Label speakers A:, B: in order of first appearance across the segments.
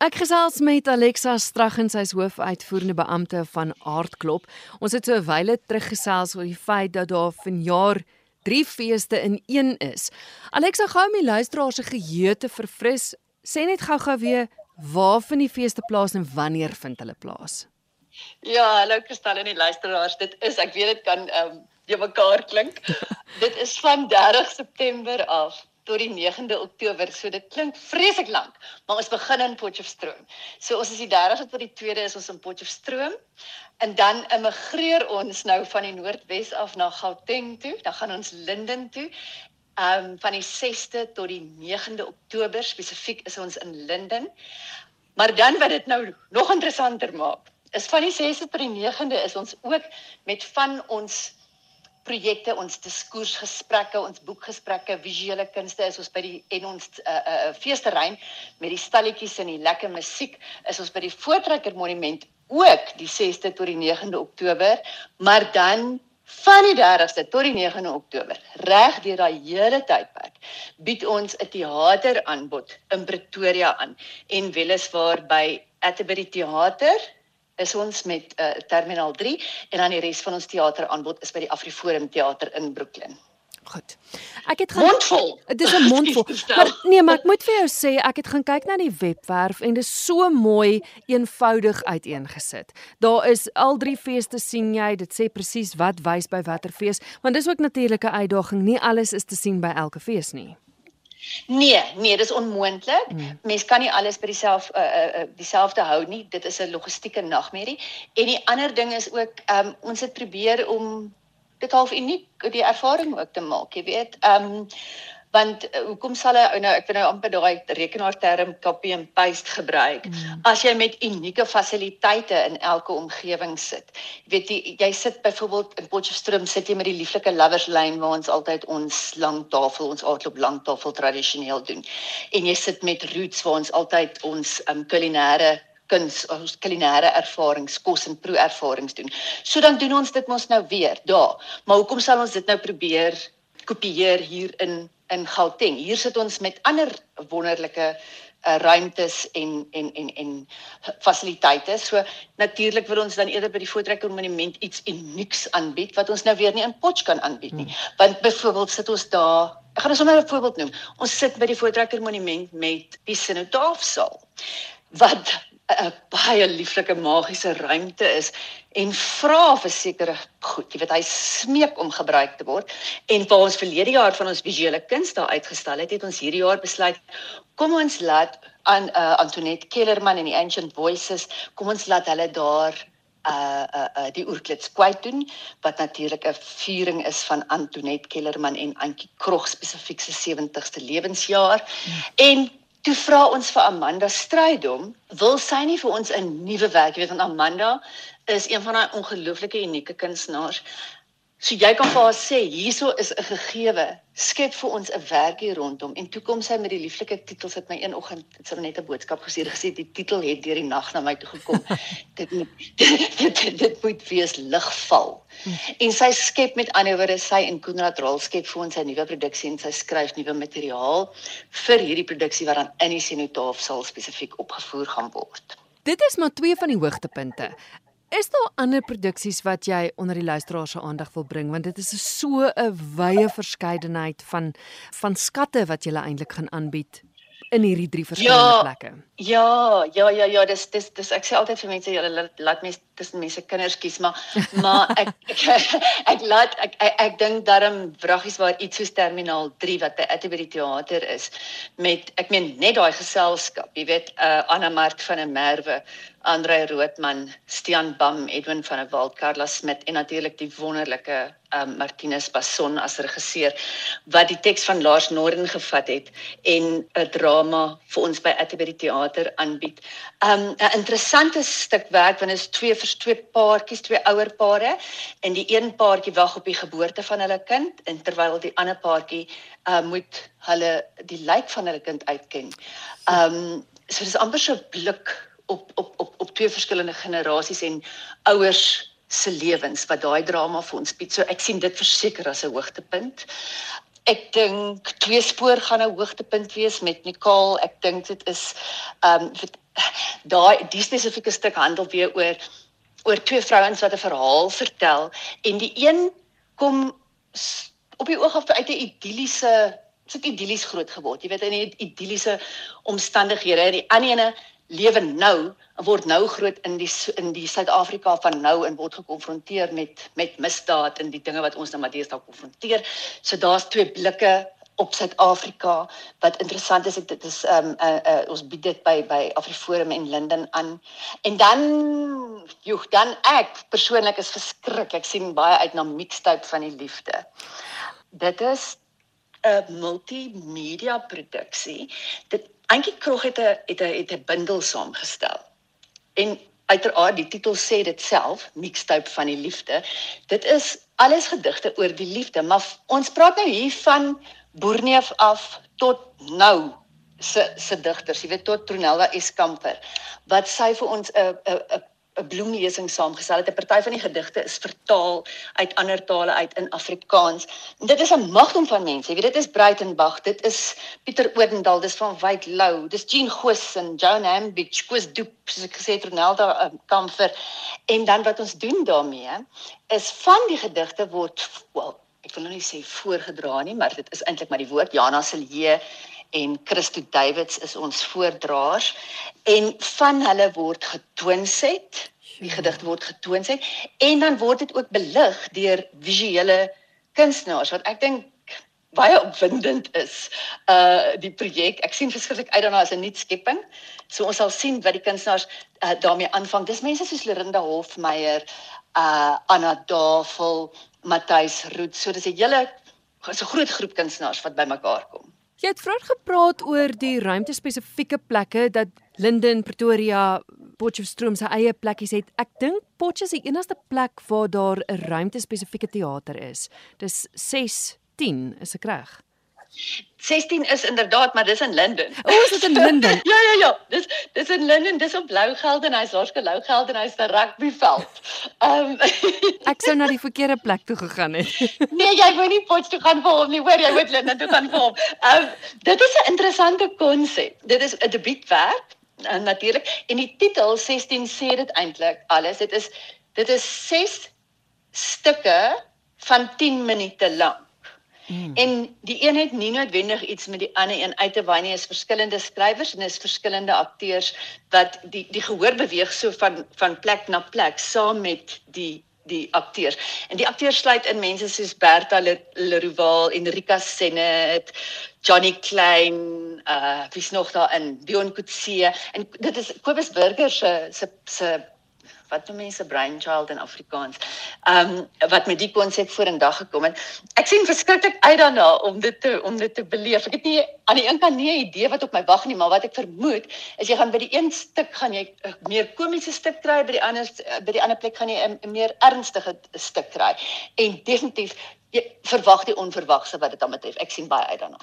A: Ek gesels met Alexa Straggen, sy is hoofuitvoerende beampte van Aardklop. Ons het so 'n wyle teruggesels oor die feit dat daar vanjaar drie feeste in een is. Alexa, gou om die luisteraars se geheue te verfris, sê net gou-gou weer waar vind die feeste plaas en wanneer vind hulle plaas?
B: Ja, hallo Kristal en die luisteraars. Dit is ek weet dit kan ehm um, jy mekaar klink. dit is van 30 September af tot die 9de Oktober. So dit klink vreeslik lank, maar ons begin in Potchefstroom. So ons is die 30ste tot die 2de is ons in Potchefstroom en dan immigreer ons nou van die Noordwes af na Gauteng toe. Dan gaan ons Linden toe. Ehm um, van die 6de tot die 9de Oktober spesifiek is ons in Linden. Maar dan wat dit nou nog interessanter maak, is van die 6de tot die 9de is ons ook met van ons projekte, ons diskursgesprekke, ons boekgesprekke, visuele kunste is ons by die en ons uh uh feesterrein met die stalletjies en die lekker musiek is ons by die Voortrekker Monument ook die 6de tot die 9de Oktober, maar dan van die 30ste tot die 9de Oktober, reg deur daai hele tydperk, bied ons 'n teateraanbod in Pretoria aan en weliswaar by Atterbury Theater is ons met uh, Terminal 3 en dan die res van ons teateraanbod is by die Afriforum Theater in Brooklyn.
A: Goed. Ek het gaan
B: mondvol.
A: Dit is 'n mondvol. Maar nee, maar ek moet vir jou sê ek het gaan kyk na die webwerf en dit is so mooi eenvoudig uiteengesit. Daar is al drie feeste sien jy, dit sê presies wat wys by watter fees, want dis ook natuurlik 'n uitdaging. Nie alles is te sien by elke fees nie.
B: Nee, nee, dis onmoontlik. Hmm. Mens kan nie alles by dieselfde uh, uh, dieselfde hou nie. Dit is 'n logistieke nagmerrie. En die ander ding is ook ehm um, ons het probeer om dit half uniek die ervaring ook te maak, jy weet. Ehm um, want uh, hoekom sal hy nou ek wil nou amper daai rekenaarterm copy and paste gebruik? Mm. as jy met unieke fasiliteite in elke omgewing sit. Jy weet jy, jy sit byvoorbeeld in Potchefstroom sit jy met die lieflike lovers lane waar ons altyd ons lang tafel ons aardklop lang tafel tradisioneel doen. En jy sit met roots waar ons altyd ons um, kulinêre kuns ons kulinêre ervarings kos en proe ervarings doen. So dan doen ons dit mos nou weer daar. Maar hoekom sal ons dit nou probeer kopieer hier in in Gauteng. Hier sit ons met ander wonderlike uh, ruimtes en en en en fasiliteite. So natuurlik wil ons dan eerder by die Voortrekker Monument iets unieks aanbied wat ons nou weer nie in Potch kan aanbied nie. Hmm. Want byvoorbeeld sit ons daar Ek gaan sommer 'n voorbeeld noem. Ons sit by die Voortrekker Monument met die Sinotaafsaal wat 'n baie lieflike magiese ruimte is en vra vir sekere goed. Jy weet hy smeek om gebruik te word en waar ons verlede jaar van ons visuele kuns daar uitgestal het, het ons hierdie jaar besluit kom ons laat aan uh, Antoinette Kellerman en die Ancient Voices, kom ons laat hulle daar uh uh, uh die oorklits kwyt doen wat natuurlik 'n viering is van Antoinette Kellerman en Antjie Krog spesifiek se 70ste lewensjaar hmm. en Toe vra ons vir Amanda Strydom, wil sy nie vir ons 'n nuwe werk, jy weet want Amanda is een van daai ongelooflike unieke kunstenaars. So jy kan vir haar sê, hierso is 'n gegewe, skep vir ons 'n werkie rondom en toe kom sy met die lieflike titels het my een oggend het sy net 'n boodskap gestuur gesê die titel het deur die nag na my toe gekom. dit moet dit, dit, dit moet wees ligval. En sy skep met ander woorde sy en Konrad Rol skep vir ons 'n nuwe produksie en sy skryf nuwe materiaal vir hierdie produksie wat dan in die Sinotaaf sal spesifiek opgevoer gaan word.
A: Dit is maar twee van die hoogtepunte. Is daar ander produksies wat jy onder die luisteraars se aandag wil bring want dit is so 'n wye verskeidenheid van van skatte wat jy eintlik gaan aanbied in hierdie drie verskillende ja, plekke.
B: Ja, ja, ja, ja, dis dis dis ek sê altyd vir mense julle laat, laat mense tussen mense kinders kies, maar maar ek ek, ek, ek laat ek ek, ek dink daarom wraggies waar iets soos Terminaal 3 wat by Atterbury Theater is met ek meen net daai geselskap, jy weet, uh Anna Mark van der Merwe, Andre Roodman, Stian Bam, Edwin van der Walt, Carla Smit en natuurlik die wonderlike um, Martinus Basson as regisseur wat die teks van Lars Norden gevat het en 'n drama vir ons by Atterbury Theater aanbied. Um 'n interessante stuk werk want dit is twee vers twee paartjies, twee ouer pare en die een paartjie wag op die geboorte van hulle kind en terwyl die ander paartjie uh moet hulle die lijk van hulle kind uitken. Um so dis amper so 'n blik op op op op twee verskillende generasies en ouers se lewens wat daai drama vir ons bied. So ek sien dit verseker as 'n hoogtepunt. Ek dink twee spoor gaan 'n hoogtepunt wees met Nicole. Ek dink dit is um, daai die spesifieke stuk handel weer oor oor twee vrouens wat 'n verhaal vertel en die een kom op die oog af uit 'n idilliese 'n idillies groot geword. Jy weet in 'n idilliese omstandighede en die ander ene lewe nou word nou groot in die in die Suid-Afrika van nou en word gekonfronteer met met misdaad en die dinge wat ons nou maar deesdae konfronteer. So daar's twee blikke op Suid-Afrika wat interessant is dit is ehm um, uh, uh, ons bied dit by by Afriforum en Linden aan. En dan joh dan ek persoonlik is geskrik. Ek sien baie uit na Mixtape van die liefde. Dit is 'n multimedia produksie. Dit eintlik krog het 'n het 'n het 'n bundel saamgestel. En uiteraard die titel sê dit self, Mixtape van die liefde. Dit is alles gedigte oor die liefde, maar ons praat nou hier van Boerneef af tot nou se se digters, jy weet tot Tronelda Eskamper wat sy vir ons 'n 'n 'n bloemlesing saamgestel het. 'n Party van die gedigte is vertaal uit ander tale uit in Afrikaans. En dit is 'n magdom van mense. Jy weet dit is Breitenberg, dit is Pieter Odendaal, dis van Wyk Lou, dis Jean Gosen, Joan Ambich, Koos Doep, soos ek gesê het Ronelda um, Kamfer. En dan wat ons doen daarmee is van die gedigte word wel ek wil nou nie sê voorgedra nie, maar dit is eintlik maar die woord Jana Silje en Christo Davids is ons voordraers. En van hulle word getoonset die gedigte word getoonset en dan word dit ook belig deur visuele kunstenaars wat ek dink baie opwindend is uh die projek. Ek sien verskriklik uit daarna as 'n nuut skepping so ons sal sien wat die kunstenaars uh, daarmee aanvang. Dis mense soos Lerinda Hofmeyer uh Anna Davel Matthys Rood. So dis 'n hele so 'n groot groep kunstenaars wat bymekaar kom.
A: Jy het vroeër gepraat oor die ruimte spesifieke plekke dat Linden, Pretoria, Potchefstroom se eie plekkies het. Ek dink Potchefstroom is die enigste plek waar daar 'n ruimte spesifieke teater is. Dis 6 10 is ek reg?
B: 16 is inderdaad, maar dis in Linden.
A: O, oh, is dit in Linden?
B: ja, ja, ja. Dis dis in Linden, dis op Blougeld en hy's waarskynlik Blougeld en hy's 'n rugbyveld. Ehm um,
A: Ek sou na die verkeerde plek toe gegaan het.
B: nee, jy wou nie Potch toe gaan vir hom nie, hoor jy, moet Linden toe gaan vir hom. Ehm um, dit is 'n interessante konsep. Dit is 'n debuutwerk en uh, natuurlik en die titel 16 sê dit eintlik alles. Dit is dit is 6 stukke van 10 minute lank. Mm. En die een het nie noodwendig iets met die ander een uit te waai nie, is verskillende skrywers en is verskillende akteurs wat die die gehoor beweeg so van van plek na plek saam met die die akteurs. En die akteurs sluit in mense soos Bertha Leroux, Enrika Senet, Johnny Klein, uh wie's nog daar in? Dion Kutse en dit is Kobus Burger se se se wat noem mense brainchild in Afrikaans. Ehm um, wat met die konsep vorendag gekom het. Ek sien verskriklik uit daarna om dit te om dit te beleef. Ek het nie aan die een kant nie 'n idee wat op my wag nie, maar wat ek vermoed is jy gaan by die een stuk gaan jy 'n meer komiese stuk kry, by die ander by die ander plek gaan jy 'n meer ernstige stuk kry. En definitief jy verwag die onverwagse wat dit dan betref. Ek sien baie uit daarna.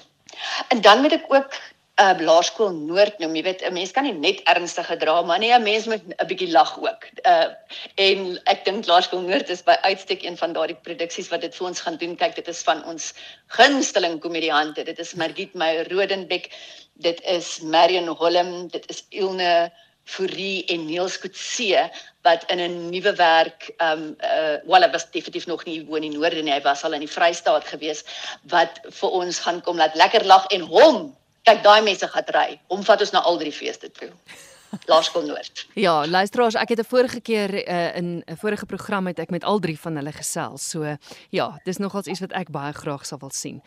B: En dan moet ek ook uh laerskool Noord noem. Jy weet, 'n mens kan nie net ernstige drama nie, 'n mens moet 'n bietjie lag ook. Uh en ek dink Laerskool Noord is by uitstek een van daardie produksies wat dit vir ons gaan doen. Kyk, dit is van ons gunsteling komediante. Dit is Margit Meyer Rodenbeck, dit is Marion Holm, dit is Ilne Fourie en Niels Kutse wat in 'n nuwe werk um uh wel hy was definitief nog nie woon in die noorde nie hy was al in die Vrystaat gewees wat vir ons gaan kom laat lekker lag en hom kyk daai mense gaan ry. Hom vat ons na al drie feeste toe. Laerskool Noord.
A: ja, luisteraars, ek het 'n vorige keer uh, in 'n vorige program het ek met al drie van hulle gesels. So ja, dis nogals iets wat ek baie graag sou wil sien.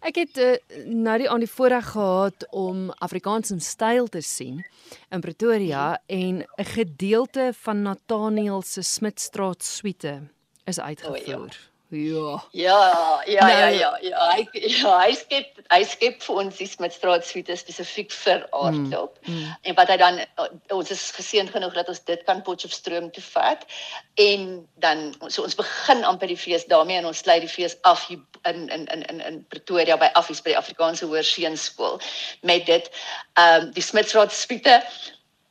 A: Ek het uh, nou die aan die voorreg gehad om Afrikaans in styl te sien in Pretoria en 'n gedeelte van Nathaniel se Smitstraat suite is uitgevoer. Oh, ja.
B: Ja. Ja, ja, nou, ja, ja, ja. Hy ja, hy skep hy skep vir ons iets met straatsuite spesifiek vir aardklop. Mm, mm. En wat hy dan ons is geseën genoeg dat ons dit kan Potchefstroom toe vat en dan so ons begin amper die fees daarmee en ons sluit die fees af hier in in in in in Pretoria by Affies by die Afrikaanse Hoërseunskool met dit ehm um, die Smitsraad suite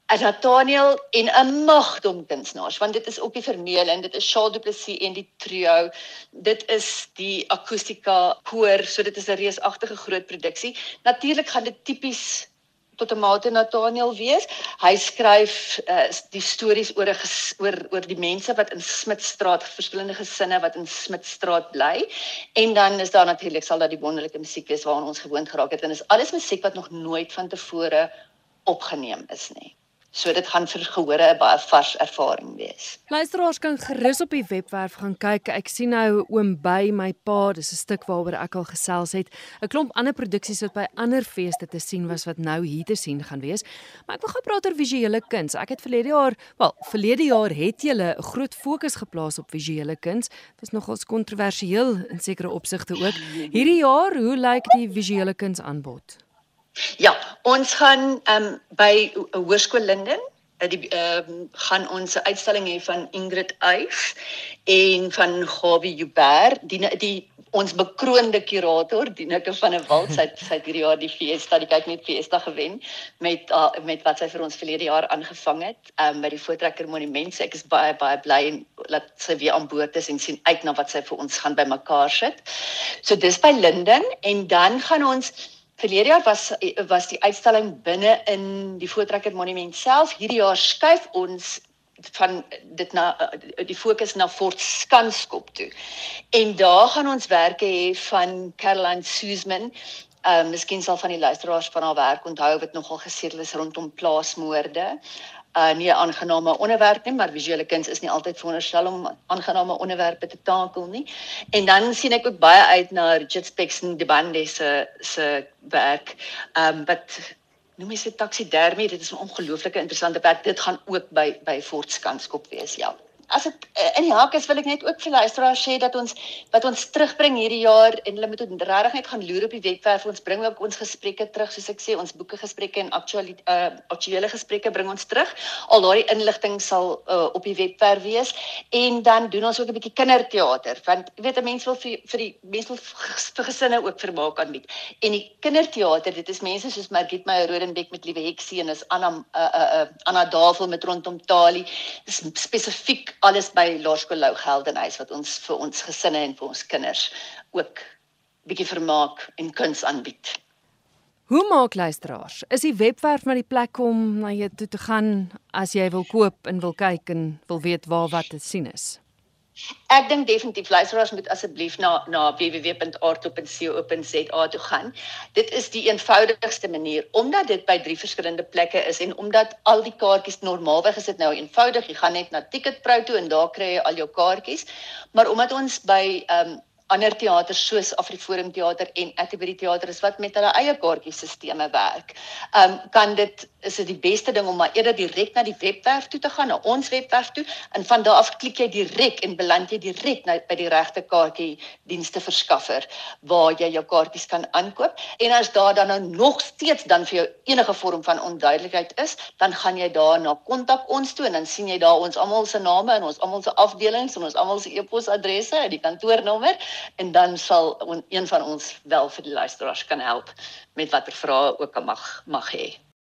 B: Nathaniel en 'n magdom kunstenaars want dit is ook die vermeel en dit is Charles Du Plessis en die trio dit is die akustika koor so dit is 'n reusagtige groot produksie natuurlik gaan dit tipies tot 'n mate Nathaniel wees. Hy skryf uh, die stories oor 'n oor oor die mense wat in Smitstraat, verskillende gesinne wat in Smitstraat bly. En dan is daar natuurlik sal daar die wonderlike musiek wees waaraan ons gewoond geraak het en is alles musiek wat nog nooit van tevore opgeneem is nie. So dit gaan vir gehore 'n baie vars ervaring wees.
A: Luisteraars kan gerus op die webwerf gaan kyk. Ek sien nou oom by my pa, dis 'n stuk waaroor ek al gesels het. 'n Klomp ander produksies wat by ander feeste te sien was wat nou hier te sien gaan wees. Maar ek wil gou praat oor visuele kuns. Ek het verlede jaar, wel, verlede jaar het jy 'n groot fokus geplaas op visuele kuns. Dit is nogals kontroversieel in sekere opsigte ook. Hierdie jaar, hoe lyk die visuele kuns aanbod?
B: Ja, ons gaan ehm um, by Hoërskool Linden eh, die ehm um, gaan ons 'n uitstalling hê van Ingrid Eys en van Gawie Joubert, die die ons bekroonde kurator, Dineke van der Walt, sy sy hierdie jaar die Fiesta, die kyk net Fiesta gewen met uh, met wat sy vir ons verlede jaar aangevang het, um, by die Voortrekker Monument. Ek is baie baie bly en laat sy weer aan boord is en sien uit na wat sy vir ons gaan bymekaar sit. So dis by Linden en dan gaan ons Verlede jaar was was die uitstalling binne in die Voortrekker Monument self. Hierdie jaar skuif ons van dit na die fokus na Fort Skanskop toe. En daar gaan ons werke hê van Caroline Suesman. Ehm um, miskien sal van die luisteraars van haar werk onthou wat nogal gesetel is rondom plaasmoorde uh nie 'n aangename onderwerp nie, maar visuele kuns is nie altyd veronderstel om aangename onderwerpe te takel nie. En dan sien ek ook baie uit na Richard Spexen die bande se se werk. Um wat noem jy se taxidermie, dit is 'n ongelooflike interessante werk. Dit gaan ook by by Fortskanskop wees, ja as dit uh, in die hak is wil ek net ook vir luisteraars sê dat ons wat ons terugbring hierdie jaar en hulle moet regtig net gaan loer op die webwerf. Ons bring ook ons gesprekke terug soos ek sê ons boeke gesprekke en aktuele uh, aktuele gesprekke bring ons terug. Al daai inligting sal uh, op die webwerf wees. En dan doen ons ook 'n bietjie kinderteater want jy weet 'n mens wil vir vir die mense vir gesinne ook vermaak aanbied en die kinderteater dit is mense soos Margit Meyer Rodenbeck met Liewe Heksie en is Anna uh, uh, uh, Anna Davel met rondom Tali. Spesifiek alles by Laerskool Lou Geldenhuis wat ons vir ons gesinne en vir ons kinders ook bietjie vermaak en kuns aanbied.
A: Hoe maak luisteraars? Is die webwerf maar die plek om na jou toe te gaan as jy wil koop en wil kyk en wil weet waar wat te sien is?
B: Ek dink definitief luisteraars moet asseblief na na www.artop.co.za toe gaan. Dit is die eenvoudigste manier omdat dit by drie verskillende plekke is en omdat al die kaartjies normaalweg is dit nou eenvoudig. Jy gaan net na Ticketpro toe en daar kry jy al jou kaartjies. Maar omdat ons by ehm um, ander teaters soos Afriforum teater en Atterbury teater is wat met hulle eie kaartjiesisteme werk. Ehm um, kan dit is dit die beste ding om maar eerder direk na die webwerf toe te gaan, na ons webwerf toe en van daar af klik jy direk en beland jy direk nou by die regte kaartjie dienste verskaffer waar jy jou kaartjies kan aankoop. En as daar dan nou nog steeds dan vir jou enige vorm van onduidelikheid is, dan gaan jy daar na kontak ons toe en dan sien jy daar ons almal se name en ons almal se afdelings en ons almal se e-posadresse en die kantoornommer en dan sal een van ons wel vir die luisteraars kan help met watter vrae ook al mag mag hê.